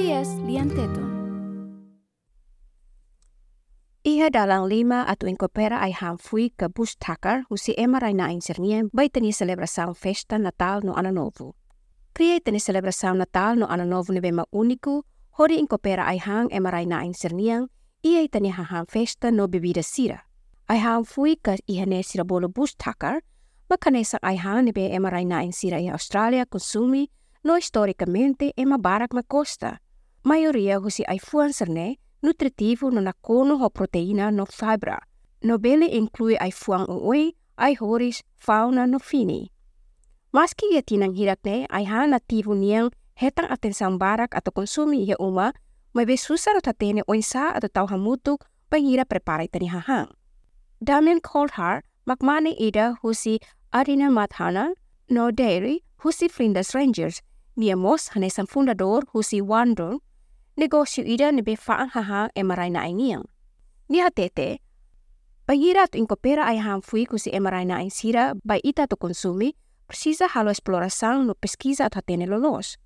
SBS lian-tetun. Iha dalang lima atau inkopera ai hamfui ke bus takar husi ema rai na insernia bai tani celebração festa Natal no Ano Novo. Cria tani celebração Natal no Ano Novo ne bema único, hori inkopera ai hang ema rai na insernia, ia tani hahang festa no bebida sira. Ai hang fui ka iha ne sira bolo bus takar, makanesa ai hang be insira i Australia consumi no historicamente ema barak ma costa. Maioria husi ai fuan serne, nutritivo no nakono ho proteína no fibra. No bele inclui ai fuang uwe, ai horis, fauna no fini. Maski ia tinang hirak ne, ai ha nativo niang hetang atensang barak atau konsumi ia uma, may be susar o tatene oinsa atau tau hamutuk panghira prepara itani hahang. Damien Coldhar, makmane ida husi Arina Mathana, no dairy, husi Flinders Rangers, niamos hanesan fundador husi Wandong, negócio ida ni be faang haha e maray na ay niyang. Ni hatete, pagira tu inkopera ay hang fui kusi e maray na ay sira bay ita tu konsumi, precisa halo exploração no pesquisa at hatene lolos.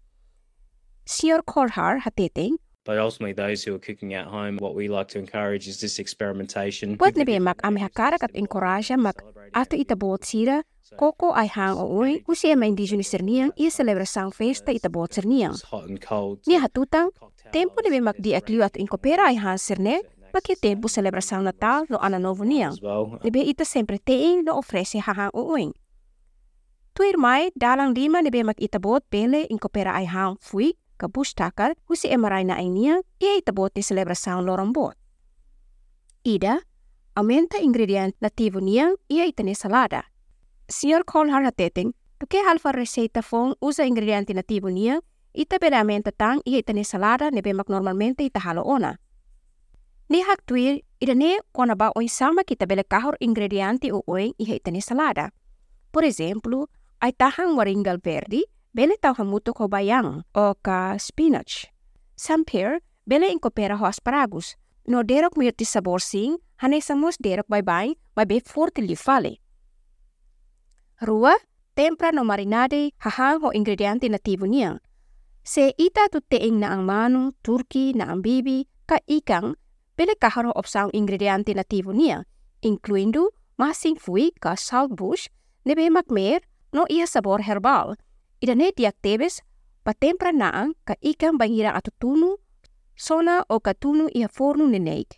Sr. Korhar hateteng, But ultimately, those who are cooking at home, what we like to encourage is this experimentation. buat ni be mak ame hakarak at encourage mak ato itabot sira, koko ay hang o uy, kusi ma indigenous serniyang iya celebração festa itabot serniyang. It's hot and cold. Ni hatutang, tempo ni be mak di at liwat inkopera ay hang serne, bakit tempo celebração Natal no Ano Novo niyang. as ita sempre teing no ofrece hahang uuing. Tuir mai, dalang lima nibe mag itabot pele inkopera ay hang fui, kabus takal, husi emaray na niya, iya itabot ni celebração lorong bot. Ida, aumenta ingredient nativo niyang iya itani salada. Sr. Colhar hateteng, tuke halfa receita fong usa ingrediente nativo niyang, ita beramenta tang iya itani salada nibe mag normalmente itahalo ona. Ni ida ne kona ba oin sama kita bele kahor ingrediente o oin iha itani salada. Por exemplo, ay tahang waringal verde, bele tau hamuto ko bayang o ka spinach. Samper, bele inkopera ho asparagus. No derok mirti sabor sing, hanesamos derok bay-bay, may be forte fale. Rua, tempra no marinade hahang ho ingrediente nativo niyang. Se ita tu teing na ang manu, turki, na ang bibi, ka ikang, bele kaharo opsaong ingrediente nativo niya, incluindo masing fui ka saltbush, nebe makmer, no iya sabor herbal. Ida ne diak tebes, patempra naang ka ikang bangira ato tunu, sona o ka tunu iya forno nenek.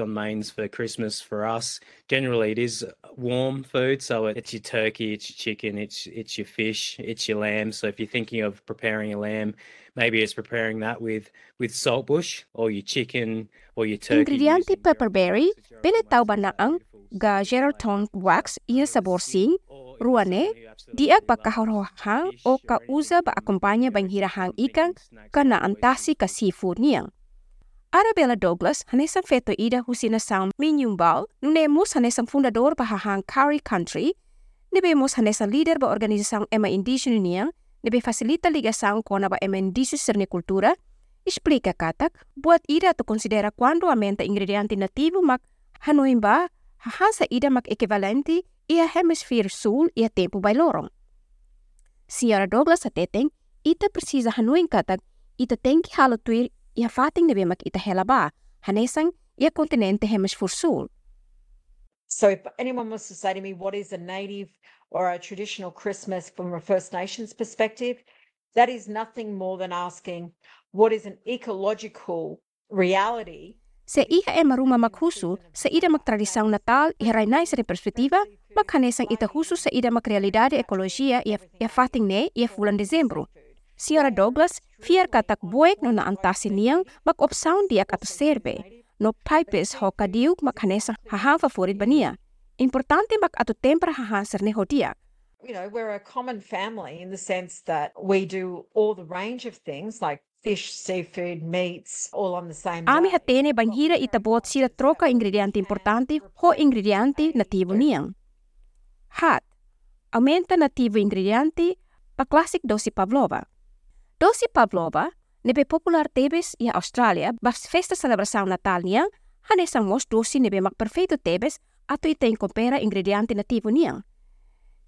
On mains for Christmas for us, generally it is warm food. So it's your turkey, it's your chicken, it's it's your fish, it's your lamb. So if you're thinking of preparing a lamb, maybe it's preparing that with with saltbush or your chicken or your turkey. Ingrediente using pepperberry, Gerald bele wax, tau ba naang ga gelatin wax iya sabor sing, ruane, diak ba kahorohang o ka uza ba akompanya bang hirahang ikan ka naantasi ka seafood niyang. Arabella Douglas, hanesang feto ida husina sound minyumbal, nunemos hanesang fundador bahahang Curry Country, nibemos hanesang leader ba organisasang ema indigenous niyang, nibe facilita ligação kona ba ema indigenous serne kultura, explica katak, buat ida to considera quando aumenta ingrediente nativo mak hanoin ba, hahan sa ida mak equivalente ia hemisfeer sul ia tempo by lorong. Sierra Douglas sa teteng, ita precisa hanoin katak, ita halo tuir ia fating nebe mak ita hela ba, hanesang ia kontinente hemisfeer sul. So if anyone wants to say to me, what is a native or a traditional Christmas from a First Nations perspective? That is nothing more than asking, what is an ecological reality? Se iha e maruma maghusu, sa ida magtradisang natal, iharay na sa perspektiva, maghanesang ita husu sa ida magrealidade ekologiya ia, ia fating ne ia bulan Desembro. Sierra Douglas, fiar katak buek no naantasin niyang mag-opsound diak ato serbe, no pipes ho kadiuk maghanesang hahang favorit ba niya. Importante mag ato tempra hahansar ne ho diak. You know, we're a common family in the sense that we do all the range of things like fish, seafood, meats, all on the same Ami day. hatene banhira itabot sila troka ingrediente importante ho ingrediente nativo niyang. Hat, aumenta nativo ingrediente pa classic dosi pavlova. Dosi pavlova nebe popular tebes ia Australia bas festa celebração natal niyang hanesang mos dosi nebe mak perfeito tebes ato ita compera ingrediente nativo niyang.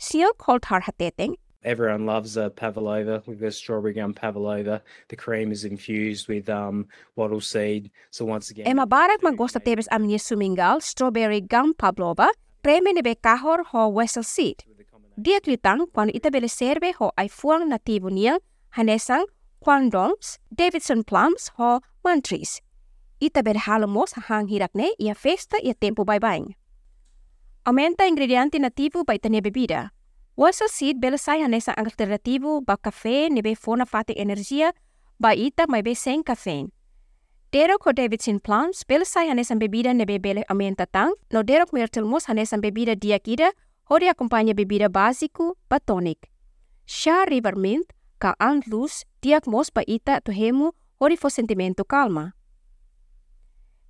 Siya Coulthard hateteng, Everyone loves a pavlova. We've got strawberry gum pavlova. The cream is infused with um, wattle seed. So once again, E mabarak magosta tebes aminia sumingal, strawberry gum pavlova, preme nebe kahor ho wessel seed. Dia klitang kwan itabele serve ho ay fuang nativo niya, hanesang quandongs, Davidson plums ho mantris. Itabele halamos hang hirakne ia festa ia tempo bye-bye. Aumenta ingrediente nativo ba itania bebida. Wessel seed belasay hanesang alternativo ba kafe nebe fona fati energia ba ita may be sem caffeine. Derok ho Davidson plums, belasay hanesang bebida nebe bele aumenta tang, no derok myrtle mousse hanesang bebida diakida, ho de acompaña bebida básico ba tonic. Chá river mint, ka ang luz, diak mos ba ita to hemu, ho fo sentimento calma.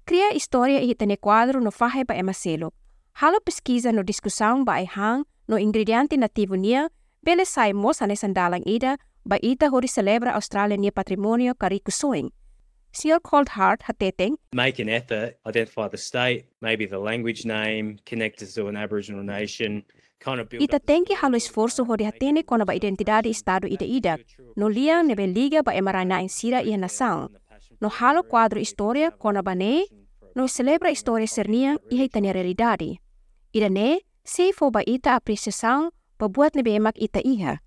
Cria história e itane quadro no fahe ba emaselo. Halo pesquisa no discussão ba hang no ingrediente nativo nia, bele sai mos hanesan dalang ida, ba ita hori celebra Australia nia patrimonio kariku soing. Seal Cold Heart hateteng, make an effort, identify the state, maybe the language name, connect us to an Aboriginal nation, ita tenki halo esforço hori hatene kona ba identidade estado ida ida, no liang nebe liga ba emarana in sira ia nação. No halo quadro história kona ba ne, no celebra história serniang iha itania realidade. Ida ne, se fo ba ita apreciação, ba buat nebe emak ita iha.